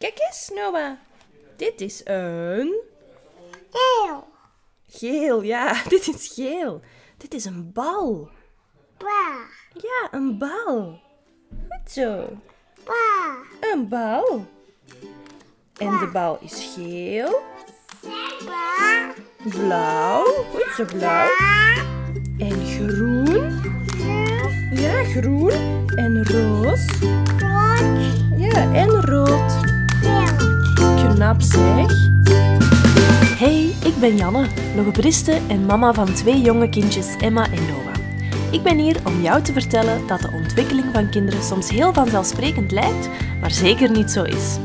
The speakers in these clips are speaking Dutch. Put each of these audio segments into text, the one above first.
Kijk eens, Noah. Dit is een... Heel. Geel, ja. Dit is geel. Dit is een bal. Pa. Ja, een bal. Goed zo. Pa. Een bal. En de bal is geel, blauw. Goed zo, blauw. En groen. Ja, groen. En roos. Rood. Ja, en rood. Hey, ik ben Janne, logopediste en mama van twee jonge kindjes, Emma en Noah. Ik ben hier om jou te vertellen dat de ontwikkeling van kinderen soms heel vanzelfsprekend lijkt, maar zeker niet zo is.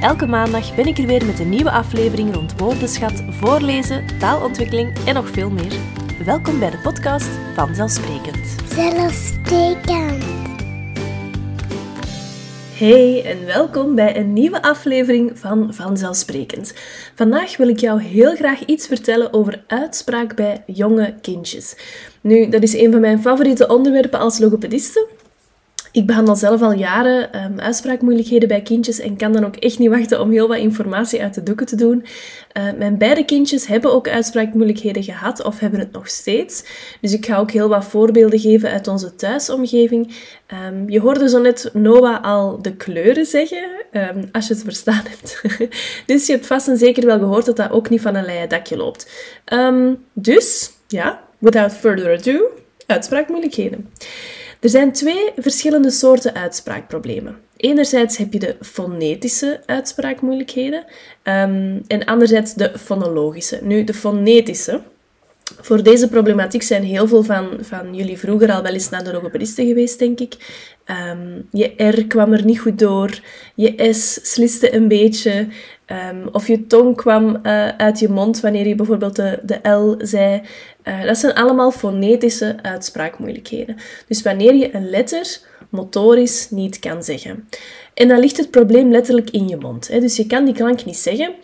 Elke maandag ben ik er weer met een nieuwe aflevering rond woordenschat, voorlezen, taalontwikkeling en nog veel meer. Welkom bij de podcast Vanzelfsprekend. Zelfsprekend. Hey en welkom bij een nieuwe aflevering van Vanzelfsprekend. Vandaag wil ik jou heel graag iets vertellen over uitspraak bij jonge kindjes. Nu, dat is een van mijn favoriete onderwerpen als logopediste. Ik behandel zelf al jaren ehm, uitspraakmoeilijkheden bij kindjes en kan dan ook echt niet wachten om heel wat informatie uit de doeken te doen. Eh, mijn beide kindjes hebben ook uitspraakmoeilijkheden gehad of hebben het nog steeds. Dus ik ga ook heel wat voorbeelden geven uit onze thuisomgeving. Ehm, je hoorde zo net Noah al de kleuren zeggen, ehm, als je het verstaan hebt. dus je hebt vast en zeker wel gehoord dat dat ook niet van een leien dakje loopt. Dus, ja, without further ado, uitspraakmoeilijkheden. Er zijn twee verschillende soorten uitspraakproblemen. Enerzijds heb je de fonetische uitspraakmoeilijkheden ehm, en anderzijds de fonologische. Nu, de fonetische. Voor deze problematiek zijn heel veel van, van jullie vroeger al wel eens naar de logopediste geweest, denk ik. Ehm, je R kwam er niet goed door, je S sliste een beetje, ehm, of je tong kwam eh, uit je mond wanneer je bijvoorbeeld de, de L zei. Eh, dat zijn allemaal fonetische uitspraakmoeilijkheden. Dus wanneer je een letter motorisch niet kan zeggen. En dan ligt het probleem letterlijk in je mond. Hè? Dus je kan die klank niet zeggen.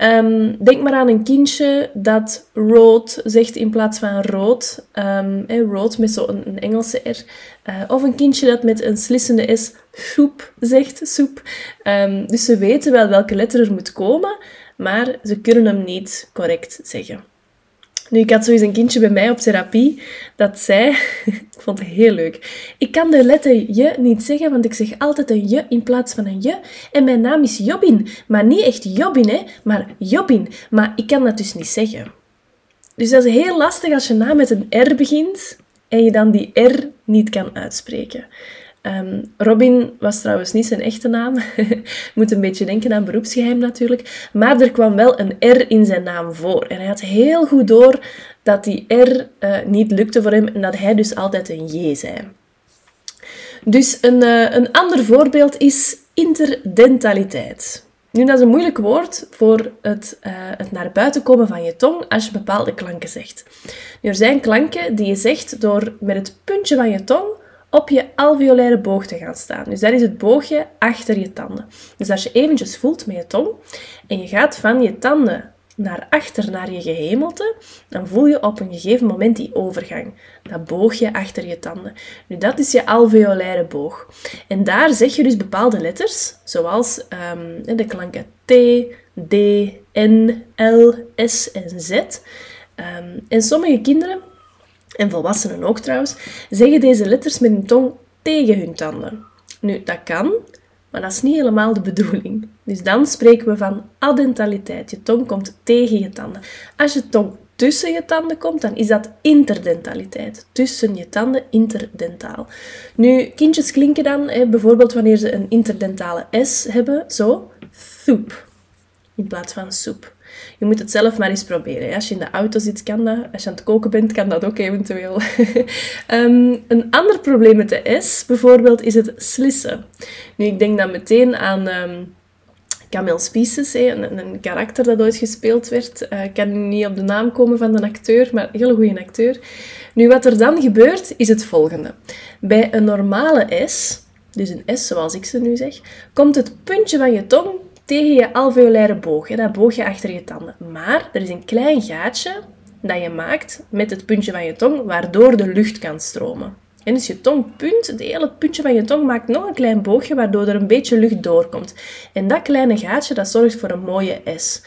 Ehm, denk maar aan een kindje dat rood zegt in plaats van rood. Um, rood met zo'n een Engelse R. Uh, of een kindje dat met een slissende S soep zegt, soep. Um, dus ze weten wel welke letter er moet komen, maar ze kunnen hem niet correct zeggen. Nu, ik had zoiets een kindje bij mij op therapie dat zei, ik vond het heel leuk, ik kan de letter je niet zeggen, want ik zeg altijd een je in plaats van een je. En mijn naam is Jobin, maar niet echt Jobin, hè, maar Jobin. Maar ik kan dat dus niet zeggen. Dus dat is heel lastig als je naam met een R begint en je dan die R niet kan uitspreken. Um, Robin was trouwens niet zijn echte naam. Moet een beetje denken aan beroepsgeheim natuurlijk. Maar er kwam wel een R in zijn naam voor. En hij had heel goed door dat die R uh, niet lukte voor hem en dat hij dus altijd een J zei. Dus een, uh, een ander voorbeeld is interdentaliteit. Nu, dat is een moeilijk woord voor het, uh, het naar buiten komen van je tong als je bepaalde klanken zegt. Nu, er zijn klanken die je zegt door met het puntje van je tong op je alveolaire boog te gaan staan. Dus dat is het boogje achter je tanden. Dus als je eventjes voelt met je tong en je gaat van je tanden naar achter, naar je gehemelte, dan voel je op een gegeven moment die overgang. Dat boogje achter je tanden. Nu, dat is je alveolaire boog. En daar zeg je dus bepaalde letters, zoals um, de klanken T, D, N, L, S en Z. Um, en sommige kinderen en volwassenen ook trouwens, zeggen deze letters met hun tong tegen hun tanden. Nu, dat kan, maar dat is niet helemaal de bedoeling. Dus dan spreken we van adentaliteit. Je tong komt tegen je tanden. Als je tong tussen je tanden komt, dan is dat interdentaliteit. Tussen je tanden, interdentaal. Nu, kindjes klinken dan, bijvoorbeeld wanneer ze een interdentale S hebben, zo, soep, in plaats van soep. Je moet het zelf maar eens proberen. Als je in de auto zit, kan dat. Als je aan het koken bent, kan dat ook eventueel. um, een ander probleem met de S, bijvoorbeeld, is het slissen. Nu, ik denk dan meteen aan... Um, Camille Spices, een, een, karakter dat ooit gespeeld werd. Uh, ik kan niet op de naam komen van de acteur, maar een hele goede acteur. Nu, wat er dan gebeurt, is het volgende. Bij een normale S, dus een S zoals ik ze nu zeg, komt het puntje van je tong tegen je alveolaire boog, hè, dat boogje achter je tanden. Maar er is een klein gaatje dat je maakt met het puntje van je tong, waardoor de lucht kan stromen. En dus je tongpunt, het hele puntje van je tong, maakt nog een klein boogje waardoor er een beetje lucht doorkomt. En dat kleine gaatje, dat zorgt voor een mooie S.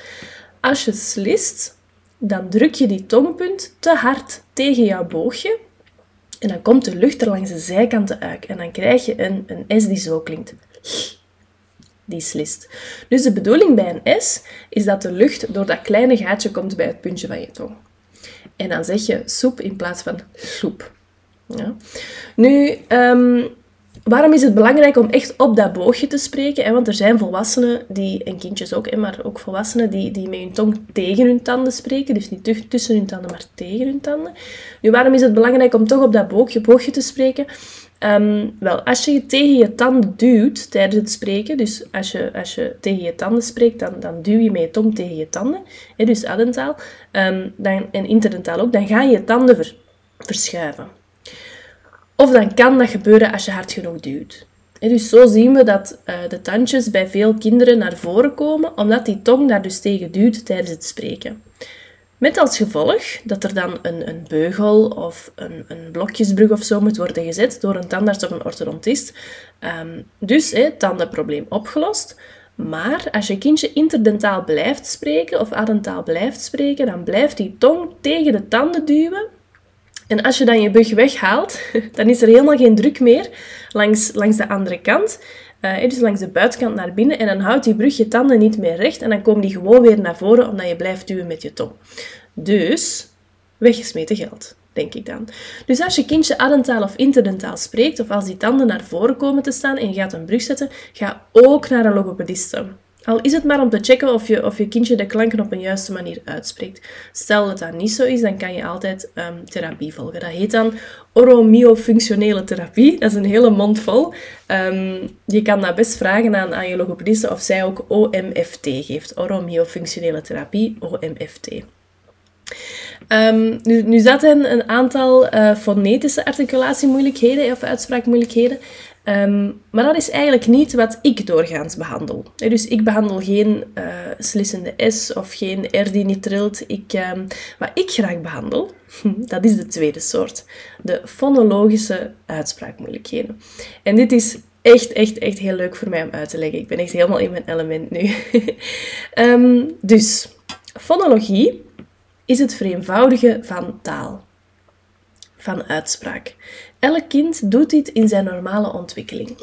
Als je slist, dan druk je die tongpunt te hard tegen jouw boogje. En dan komt de lucht er langs de zijkanten uit. En dan krijg je een, een S die zo klinkt. Die slist. Dus de bedoeling bij een S is dat de lucht door dat kleine gaatje komt bij het puntje van je tong. En dan zeg je soep in plaats van soep. Ja. Nu, ehm, waarom is het belangrijk om echt op dat boogje te spreken? Want er zijn volwassenen, die, en kindjes ook, maar ook volwassenen, die, die met hun tong tegen hun tanden spreken. Dus niet tussen hun tanden, maar tegen hun tanden. Nu, waarom is het belangrijk om toch op dat boogje, boogje te spreken? Ehm, wel, als je tegen je tanden duwt tijdens het spreken, dus als je, als je tegen je tanden spreekt, dan, dan duw je met je tong tegen je tanden, hè, dus addentaal, um, dan, en interdentaal ook, dan gaan je tanden ver, verschuiven. Of dan kan dat gebeuren als je hard genoeg duwt. Dus zo zien we dat uh, de tandjes bij veel kinderen naar voren komen, omdat die tong daar dus tegen duwt tijdens het spreken. Met als gevolg dat er dan een, een beugel of een, een, blokjesbrug of zo moet worden gezet door een tandarts of een orthodontist. Um, dus het tandenprobleem opgelost. Maar als je kindje interdentaal blijft spreken of adentaal blijft spreken, dan blijft die tong tegen de tanden duwen. En als je dan je bug weghaalt, dan is er helemaal geen druk meer langs, langs de andere kant. Uh, langs de buitenkant naar binnen. En dan houdt die brug je tanden niet meer recht. En dan komen die gewoon weer naar voren, omdat je blijft duwen met je tong. Dus, weggesmeten geld, denk ik dan. Dus als je kindje adentaal of interdentaal spreekt, of als die tanden naar voren komen te staan en je gaat een brug zetten, ga ook naar een logopediste. Al is het maar om te checken of je, of je kindje de klanken op een juiste manier uitspreekt. Stel dat dat niet zo is, dan kan je altijd um, therapie volgen. Dat heet dan oromyofunctionele therapie. Dat is een hele mond vol. Um, je kan dat best vragen aan, aan je logopediste of zij ook OMFT geeft. Oromyofunctionele therapie, OMFT. Um, nu, nu een aantal uh, fonetische articulatiemoeilijkheden of uitspraakmoeilijkheden. Um, maar dat is eigenlijk niet wat ik doorgaans behandel. Dus ik behandel geen uh, slissende S of geen R die niet trilt. Ik, um, wat ik graag behandel, dat is de tweede soort. De fonologische uitspraakmoeilijkheden. En dit is echt, echt, echt heel leuk voor mij om uit te leggen. Ik ben echt helemaal in mijn element nu. um, dus, fonologie is het vereenvoudigen van taal, van uitspraak. Elk kind doet dit in zijn normale ontwikkeling.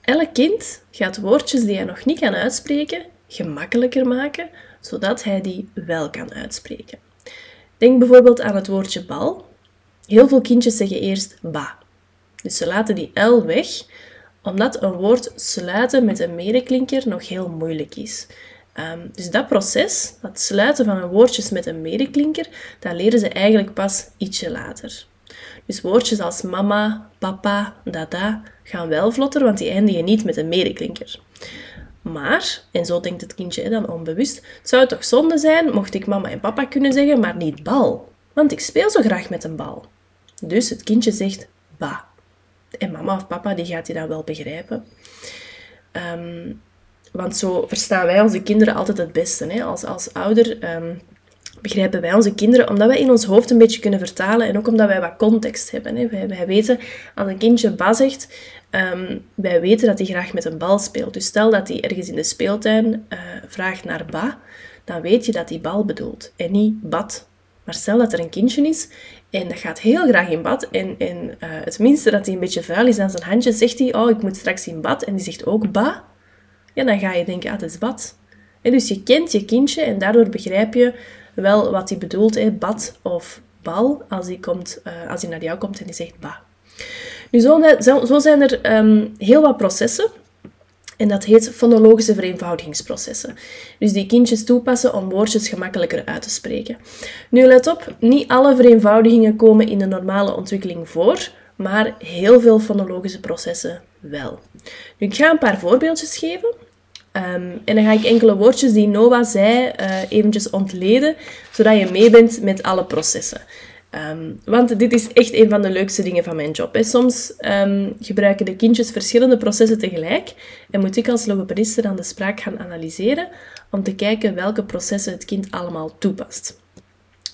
Elk kind gaat woordjes die hij nog niet kan uitspreken gemakkelijker maken, zodat hij die wel kan uitspreken. Denk bijvoorbeeld aan het woordje bal. Heel veel kindjes zeggen eerst ba. Dus ze laten die L weg, omdat een woord sluiten met een medeklinker nog heel moeilijk is. Um, dus dat proces, dat sluiten van een woordjes met een medeklinker, dat leren ze eigenlijk pas ietsje later. Dus woordjes als mama, papa, dada gaan wel vlotter, want die eindigen niet met een medeklinker. Maar, en zo denkt het kindje dan onbewust, het zou toch zonde zijn mocht ik mama en papa kunnen zeggen, maar niet bal. Want ik speel zo graag met een bal. Dus het kindje zegt ba. En mama of papa die gaat die dan wel begrijpen. Um, want zo verstaan wij onze kinderen altijd het beste. Hè? Als, als ouder um, begrijpen wij onze kinderen, omdat wij in ons hoofd een beetje kunnen vertalen en ook omdat wij wat context hebben. Hè? Wij, weten, als een kindje ba zegt, um, wij weten dat hij graag met een bal speelt. Dus stel dat hij ergens in de speeltuin uh, vraagt naar ba, dan weet je dat hij bal bedoelt en niet bad. Maar stel dat er een kindje is en dat gaat heel graag in bad en, uh, het minste dat hij een beetje vuil is aan zijn handje, zegt hij, oh, ik moet straks in bad. En die zegt ook ba, ja, dan ga je denken, ah, is bad. En dus je kent je kindje en daardoor begrijp je wel wat hij bedoelt, hè, bad of bal, als hij, komt, uh, als hij naar jou komt en hij zegt ba. Nu, zo, zo zijn er um, heel wat processen. En dat heet fonologische vereenvoudigingsprocessen. Dus die kindjes toepassen om woordjes gemakkelijker uit te spreken. Nu let op, niet alle vereenvoudigingen komen in de normale ontwikkeling voor, maar heel veel fonologische processen wel. Nu, ik ga een paar voorbeeldjes geven. Um, en dan ga ik enkele woordjes die Noah zei uh, eventjes ontleden, zodat je mee bent met alle processen. Um, want dit is echt een van de leukste dingen van mijn job. Soms um, gebruiken de kindjes verschillende processen tegelijk en moet ik als logopediste dan de spraak gaan analyseren om te kijken welke processen het kind allemaal toepast.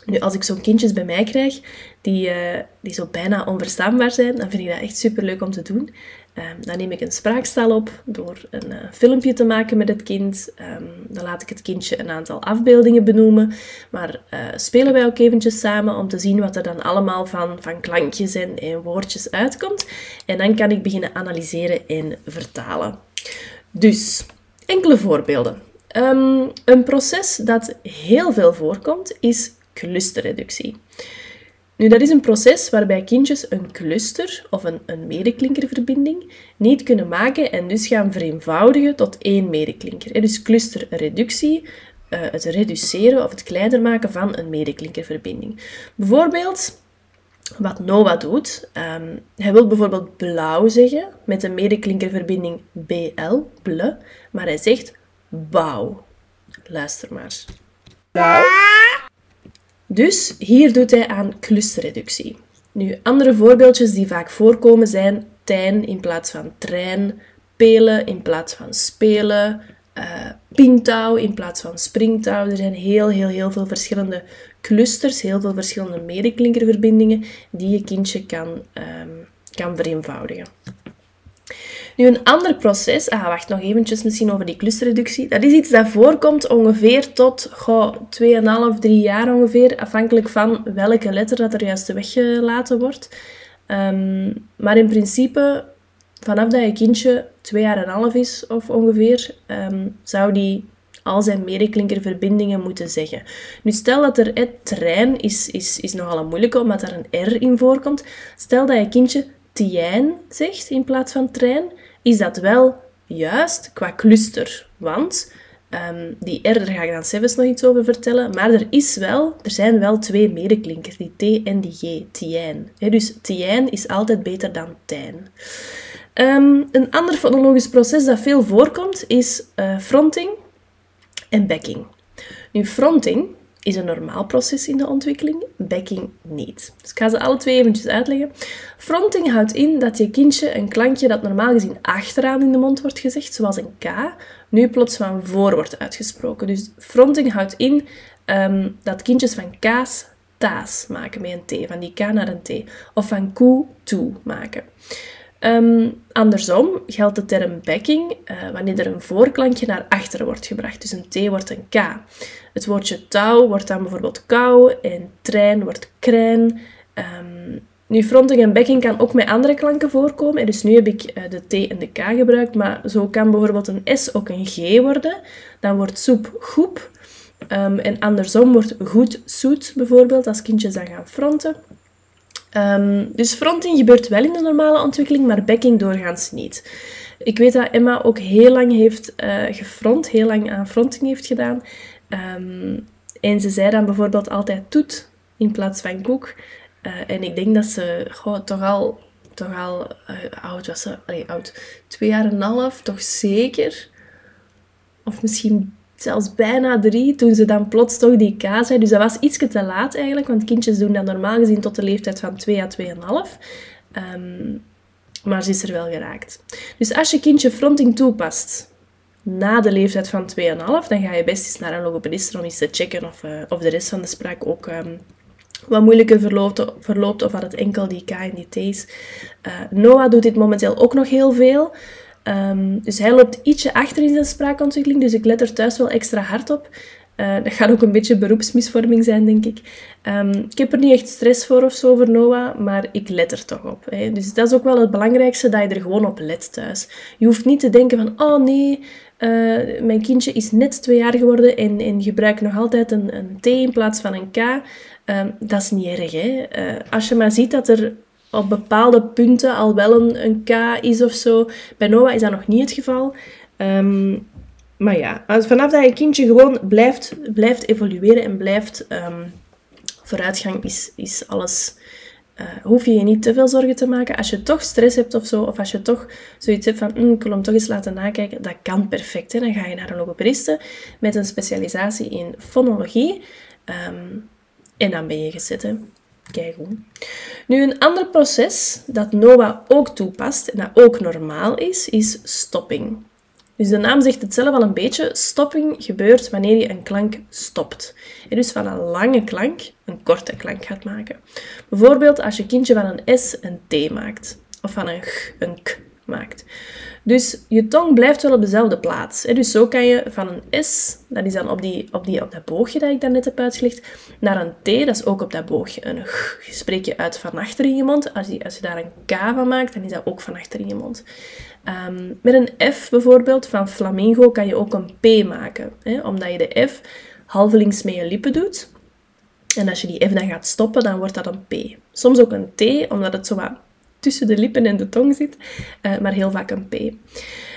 Nu, als ik zo'n kindjes bij mij krijg, die, eh, die zo bijna onverstaanbaar zijn, dan vind ik dat echt super leuk om te doen. Ehm, dan neem ik een spraakstaal op door een uh, filmpje te maken met het kind. Ehm, dan laat ik het kindje een aantal afbeeldingen benoemen. Maar uh, spelen wij ook eventjes samen om te zien wat er dan allemaal van, van klankjes en, woordjes uitkomt. En dan kan ik beginnen analyseren en vertalen. Dus, enkele voorbeelden. Um, een proces dat heel veel voorkomt is clusterreductie. Nu, dat is een proces waarbij kindjes een cluster of een, een medeklinkerverbinding niet kunnen maken en dus gaan vereenvoudigen tot één medeklinker. Dus clusterreductie, uh, het reduceren of het kleiner maken van een medeklinkerverbinding. Bijvoorbeeld, wat Noah doet, um, hij wil bijvoorbeeld blauw zeggen met een medeklinkerverbinding BL, maar hij zegt bouw. Luister maar. Blauw. Dus hier doet hij aan clusterreductie. Nu, andere voorbeeldjes die vaak voorkomen zijn tijn in plaats van trein, pelen in plaats van spelen, uh, pintouw in plaats van springtouw. Er zijn heel, heel, heel veel verschillende clusters, heel veel verschillende medeklinkerverbindingen die je kindje kan, um, kan vereenvoudigen. Nu, een ander proces, ah, wacht nog eventjes misschien over die clusterreductie. Dat is iets dat voorkomt ongeveer tot goh, 2,5, 3 jaar ongeveer, afhankelijk van welke letter dat er juist weggelaten wordt. Um, maar in principe, vanaf dat je kindje 2 jaar en half is of ongeveer, um, zou die al zijn medeklinkerverbindingen moeten zeggen. Nu, stel dat er het trein is, is, is nogal een moeilijke, omdat er een R in voorkomt. Stel dat je kindje tien zegt in plaats van trein, is dat wel juist qua cluster. Want um, die R, daar ga ik dan zelfs nog iets over vertellen, maar er, is wel, er zijn wel twee medeklinkers, die T en die G, tien. dus tien is altijd beter dan tijn. Um, een ander fonologisch proces dat veel voorkomt is uh, fronting en backing. Nu, fronting is een normaal proces in de ontwikkeling, backing niet. Dus ik ga ze alle twee eventjes uitleggen. Fronting houdt in dat je kindje een klankje dat normaal gezien achteraan in de mond wordt gezegd, zoals een K, nu plots van voor wordt uitgesproken. Dus fronting houdt in um, dat kindjes van K's taas maken met een T, van die K naar een T. Of van koe toe maken. Um, andersom geldt de term backing uh, wanneer er een voorklankje naar achteren wordt gebracht. Dus een T wordt een K. Het woordje touw wordt dan bijvoorbeeld kou en trein wordt krijn. Um, nu, fronting en backing kan ook met andere klanken voorkomen. Dus nu heb ik uh, de T en de K gebruikt, maar zo kan bijvoorbeeld een S ook een G worden. Dan wordt soep goep. Um, en andersom wordt goed zoet bijvoorbeeld, als kindjes dan gaan fronten. Um, dus fronting gebeurt wel in de normale ontwikkeling, maar backing doorgaans niet. Ik weet dat Emma ook heel lang heeft uh, gefront, heel lang aan fronting heeft gedaan. Um, en ze zei dan bijvoorbeeld altijd toet in plaats van koek. Uh, en ik denk dat ze toch al, toch al uh, oud was. Ze, allee, oud, twee jaar en een half, toch zeker. Of misschien zelfs bijna drie, toen ze dan plots toch die K zei. Dus dat was iets te laat eigenlijk, want kindjes doen dat normaal gezien tot de leeftijd van 2 à 2,5. Um, maar ze is er wel geraakt. Dus als je kindje fronting toepast na de leeftijd van 2,5, dan ga je best eens naar een logopedist om eens te checken of, uh, of de rest van de spraak ook um, wat moeilijker verloopt, verloopt of dat het enkel die K en die T is. Uh, Noah doet dit momenteel ook nog heel veel. Dus hij loopt ietsje achter in zijn spraakontwikkeling, dus ik let er thuis wel extra hard op. Uh, dat gaat ook een beetje beroepsmisvorming zijn, denk ik. Um, ik heb er niet echt stress voor of zo voor Noah, maar ik let er toch op. Hè. Dus dat is ook wel het belangrijkste, dat je er gewoon op let thuis. Je hoeft niet te denken van, oh nee, uh, mijn kindje is net twee jaar geworden en, en gebruikt nog altijd een, een T in plaats van een K. Um, dat is niet erg. Hè. Uh, als je maar ziet dat er op bepaalde punten al wel een, een K is of zo. Bij Noah is dat nog niet het geval. Um, maar ja, vanaf dat je kindje gewoon blijft, blijft evolueren en blijft um, vooruitgang, is, is alles... Uh, hoef je je niet te veel zorgen te maken. Als je toch stress hebt of zo, of als je toch zoiets hebt van, mm, ik wil hem toch eens laten nakijken, dat kan perfect. Hè? Dan ga je naar een logopediste met een specialisatie in fonologie. Um, en dan ben je gezet. Hoe. Nu, een ander proces dat Noah ook toepast en dat ook normaal is, is stopping. Dus de naam zegt het zelf al een beetje. Stopping gebeurt wanneer je een klank stopt. En dus van een lange klank een korte klank gaat maken. Bijvoorbeeld als je kindje van een S een T maakt. Of van een G een K maakt. Dus je tong blijft wel op dezelfde plaats. Dus zo kan je van een S, dat is dan op, die, op, die, op dat boogje dat ik daarnet heb uitgelegd, naar een T, dat is ook op dat boogje. Een G spreek je uit van achter in je mond. Als je, als je daar een K van maakt, dan is dat ook van achter in je mond. Ehm, met een F bijvoorbeeld, van flamingo, kan je ook een P maken. Hè? Omdat je de F halvelings met je lippen doet. En als je die F dan gaat stoppen, dan wordt dat een P. Soms ook een T, omdat het zo wat tussen de lippen en de tong zit, uh, maar heel vaak een P.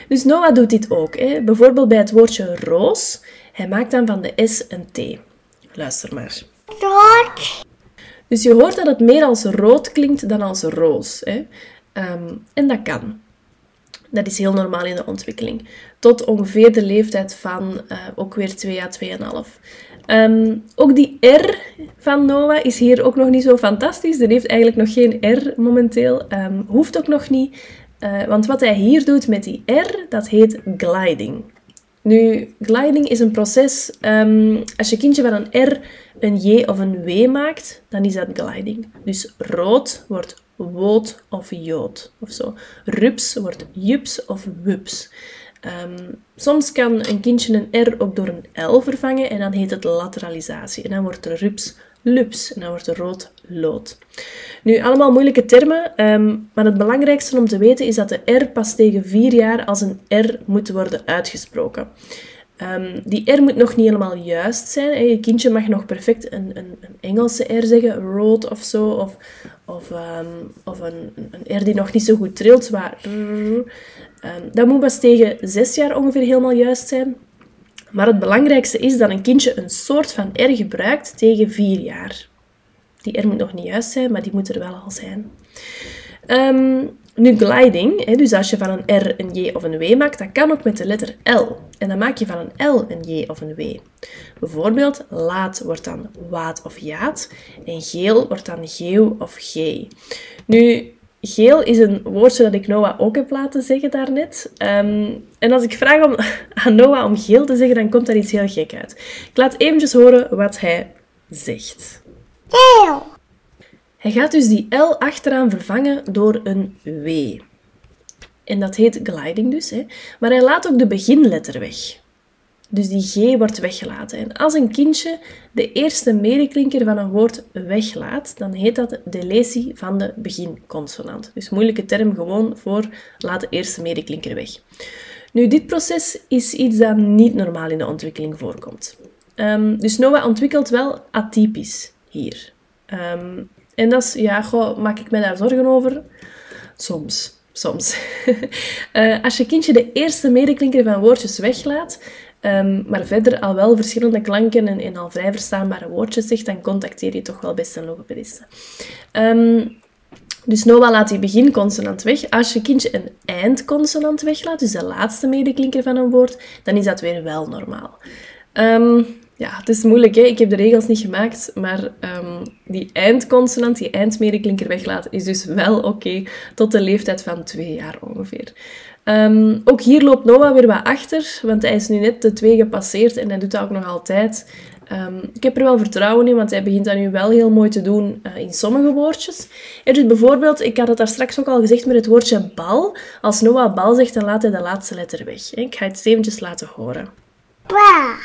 Dus Noah doet dit ook. Hè? Bijvoorbeeld bij het woordje roos. Hij maakt dan van de S een T. Luister maar. Rood. Dus je hoort dat het meer als rood klinkt dan als roos. Hè? Um, en dat kan. Dat is heel normaal in de ontwikkeling. Tot ongeveer de leeftijd van uh, ook weer 2 à 2,5. Um, ook die R van Noah is hier ook nog niet zo fantastisch. Er heeft eigenlijk nog geen R momenteel. Um, hoeft ook nog niet. Uh, want wat hij hier doet met die R, dat heet gliding. Nu, gliding is een proces. Um, als je kindje van een R een J of een W maakt, dan is dat gliding. Dus rood wordt woot of jood of zo. Rups wordt jups of wups. Um, soms kan een kindje een R ook door een L vervangen en dan heet het lateralisatie. En dan wordt er rups lups en dan wordt er rood lood. Nu, allemaal moeilijke termen, um, maar het belangrijkste om te weten is dat de R pas tegen vier jaar als een R moet worden uitgesproken. Um, die R moet nog niet helemaal juist zijn. Hè. Je kindje mag nog perfect een, een, een Engelse R zeggen, road of zo, of, of, um, of een, een R die nog niet zo goed trilt, waar... Um, dat moet pas tegen zes jaar ongeveer helemaal juist zijn. Maar het belangrijkste is dat een kindje een soort van R gebruikt tegen vier jaar. Die R moet nog niet juist zijn, maar die moet er wel al zijn. Um, nu, gliding, hè, dus als je van een R een J of een W maakt, dat kan ook met de letter L. En dan maak je van een L een J of een W. Bijvoorbeeld, laat wordt dan waad of jaat en geel wordt dan geeuw of G. Nu, geel is een woordje dat ik Noah ook heb laten zeggen daarnet. Um, en als ik vraag om, aan Noah om geel te zeggen, dan komt daar iets heel gek uit. Ik laat eventjes horen wat hij zegt. Geel. Hij gaat dus die L achteraan vervangen door een W. En dat heet gliding dus. Hè. Maar hij laat ook de beginletter weg. Dus die G wordt weggelaten. En als een kindje de eerste medeklinker van een woord weglaat, dan heet dat deletie van de beginconsonant. Dus moeilijke term gewoon voor laat de eerste medeklinker weg. Nu, dit proces is iets dat niet normaal in de ontwikkeling voorkomt. Um, dus Noah ontwikkelt wel atypisch hier. Um, en dat is, ja, maak ik me daar zorgen over? Soms. Soms. uh, als je kindje de eerste medeklinker van woordjes weglaat, um, maar verder al wel verschillende klanken en, al vrij verstaanbare woordjes zegt, dan contacteer je toch wel best een logopediste. Um, dus Noah laat die beginconsonant weg. Als je kindje een eindconsonant weglaat, dus de laatste medeklinker van een woord, dan is dat weer wel normaal. Um, ja, het is moeilijk, hè? ik heb de regels niet gemaakt, maar um, die eindconsonant, die eindmedeklinker weglaten, is dus wel oké tot de leeftijd van twee jaar ongeveer. Um, ook hier loopt Noah weer wat achter, want hij is nu net de twee gepasseerd en hij doet dat ook nog altijd. Um, ik heb er wel vertrouwen in, want hij begint dat nu wel heel mooi te doen uh, in sommige woordjes. Hij doet bijvoorbeeld, ik had het daar straks ook al gezegd met het woordje bal. Als Noah bal zegt, dan laat hij de laatste letter weg. Ik ga het eventjes laten horen. Ba.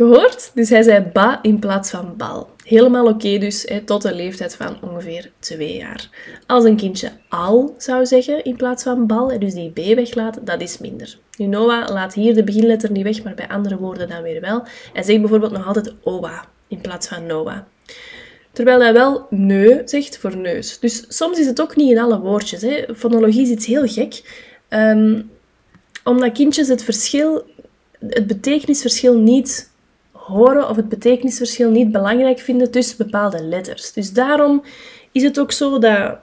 Gehoord? Dus hij zei ba in plaats van bal. Helemaal oké dus, hè, tot een leeftijd van ongeveer twee jaar. Als een kindje al zou zeggen in plaats van bal, dus die b weglaat, dat is minder. Nu, Noah laat hier de beginletter niet weg, maar bij andere woorden dan weer wel. Hij zegt bijvoorbeeld nog altijd oa in plaats van Noah. Terwijl hij wel neu zegt voor neus. Dus soms is het ook niet in alle woordjes. Hè. Fonologie is iets heel gek. Um, omdat kindjes het verschil, het betekenisverschil niet horen of het betekenisverschil niet belangrijk vinden tussen bepaalde letters. Dus daarom is het ook zo dat,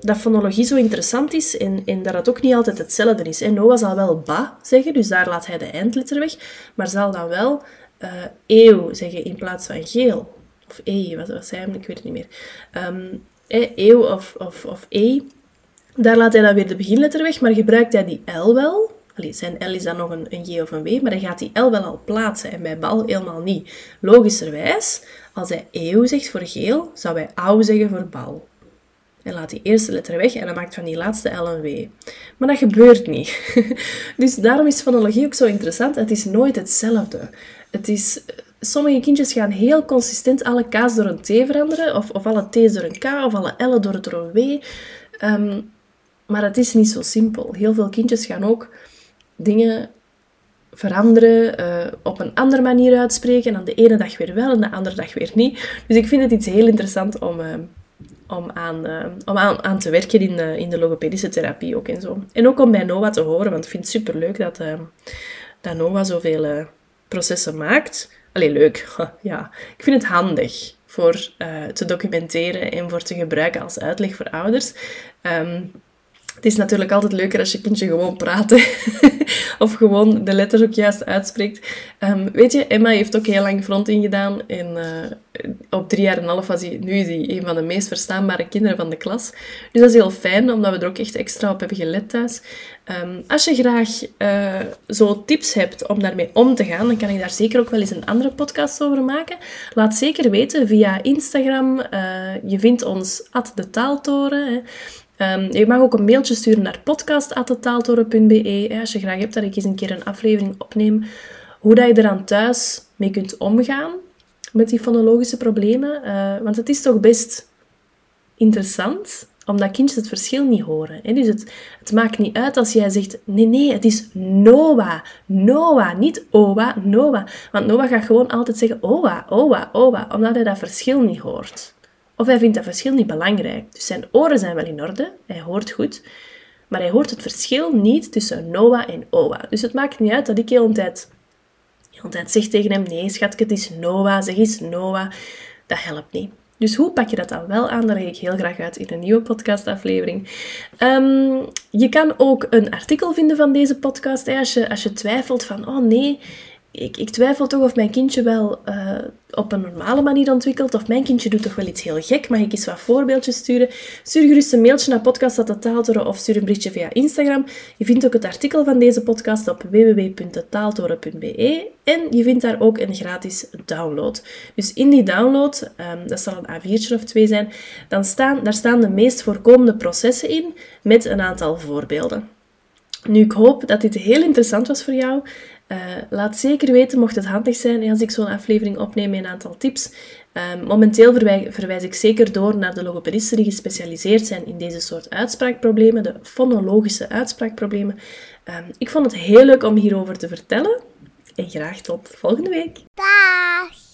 dat fonologie zo interessant is en, en dat het ook niet altijd hetzelfde is. En Noah zal wel ba zeggen, dus daar laat hij de eindletter weg, maar zal dan wel uh, eeuw zeggen in plaats van geel. Of e, wat was hij? Ik weet het niet meer. Um, eeuw of, of, of e, daar laat hij dan weer de beginletter weg, maar gebruikt hij die L wel, zijn L is dan nog een, een J of een W, maar hij gaat die L wel al plaatsen en bij bal helemaal niet. Logischerwijs, als hij eeuw zegt voor geel, zou hij ouw zeggen voor bal. En laat die eerste letter weg en dan maakt van die laatste L een W. Maar dat gebeurt niet. dus daarom is fonologie ook zo interessant. Het is nooit hetzelfde. Het is, sommige kindjes gaan heel consistent alle K's door een T veranderen, of, of alle T's door een K, of alle door, door een W. Ehm, maar het is niet zo simpel. Heel veel kindjes gaan ook dingen veranderen, uh, op een andere manier uitspreken. En dan de ene dag weer wel en de andere dag weer niet. Dus ik vind het iets heel interessant om, uh, om, aan, uh, om aan, te werken in de, in de logopedische therapie ook en zo. En ook om bij Noah te horen, want ik vind het superleuk dat, dat Noah zoveel processen maakt. Allee, leuk. ja, ik vind het handig voor te documenteren en voor te gebruiken als uitleg voor ouders. Um, het is natuurlijk altijd leuker als je kindje gewoon praat. of gewoon de letters ook juist uitspreekt. Um, weet je, Emma heeft ook heel lang fronting gedaan. En uh, op drie jaar en een half was hij, nu is een van de meest verstaanbare kinderen van de klas. Dus dat is heel fijn, omdat we er ook echt extra op hebben gelet thuis. Um, als je graag uh, zo tips hebt om daarmee om te gaan, dan kan ik daar zeker ook wel eens een andere podcast over maken. Laat zeker weten via Instagram. Uh, je vindt ons at de taaltoren. Um, je mag ook een mailtje sturen naar podcast.taaltoren.be als je graag hebt dat ik eens een keer een aflevering opneem hoe dat je er aan thuis mee kunt omgaan met die fonologische problemen. Uh, want het is toch best interessant, omdat kindjes het verschil niet horen. Hè? Dus het, het maakt niet uit als jij zegt, nee, nee, het is Noah. Noah, niet Owa, Noah. Want Noah gaat gewoon altijd zeggen Owa, Owa, Owa, omdat hij dat verschil niet hoort. Of hij vindt dat verschil niet belangrijk. Dus zijn oren zijn wel in orde, hij hoort goed, maar hij hoort het verschil niet tussen Noah en Owa. Dus het maakt niet uit dat ik heel de tijd, zeg tegen hem, nee schatje, het is Noah, zeg eens Noah. Dat helpt niet. Dus hoe pak je dat dan wel aan? Daar leg ik heel graag uit in een nieuwe podcastaflevering. Um, je kan ook een artikel vinden van deze podcast. Als, je, als je twijfelt van, oh nee, ik, ik, twijfel toch of mijn kindje wel uh, op een normale manier ontwikkelt. Of mijn kindje doet toch wel iets heel gek. Mag ik eens wat voorbeeldjes sturen? Stuur gerust een mailtje naar podcast.taaltoren of stuur een berichtje via Instagram. Je vindt ook het artikel van deze podcast op www.taaltoren.be. En je vindt daar ook een gratis download. Dus in die download, um, dat zal een A4'tje of twee zijn, dan staan, daar staan de meest voorkomende processen in met een aantal voorbeelden. Nu, ik hoop dat dit heel interessant was voor jou. Uh, laat zeker weten, mocht het handig zijn, als ik zo'n aflevering opneem met een aantal tips. Uh, momenteel verwijs, ik zeker door naar de logopedisten die gespecialiseerd zijn in deze soort uitspraakproblemen, de fonologische uitspraakproblemen. Uh, ik vond het heel leuk om hierover te vertellen. En graag tot volgende week. Dag!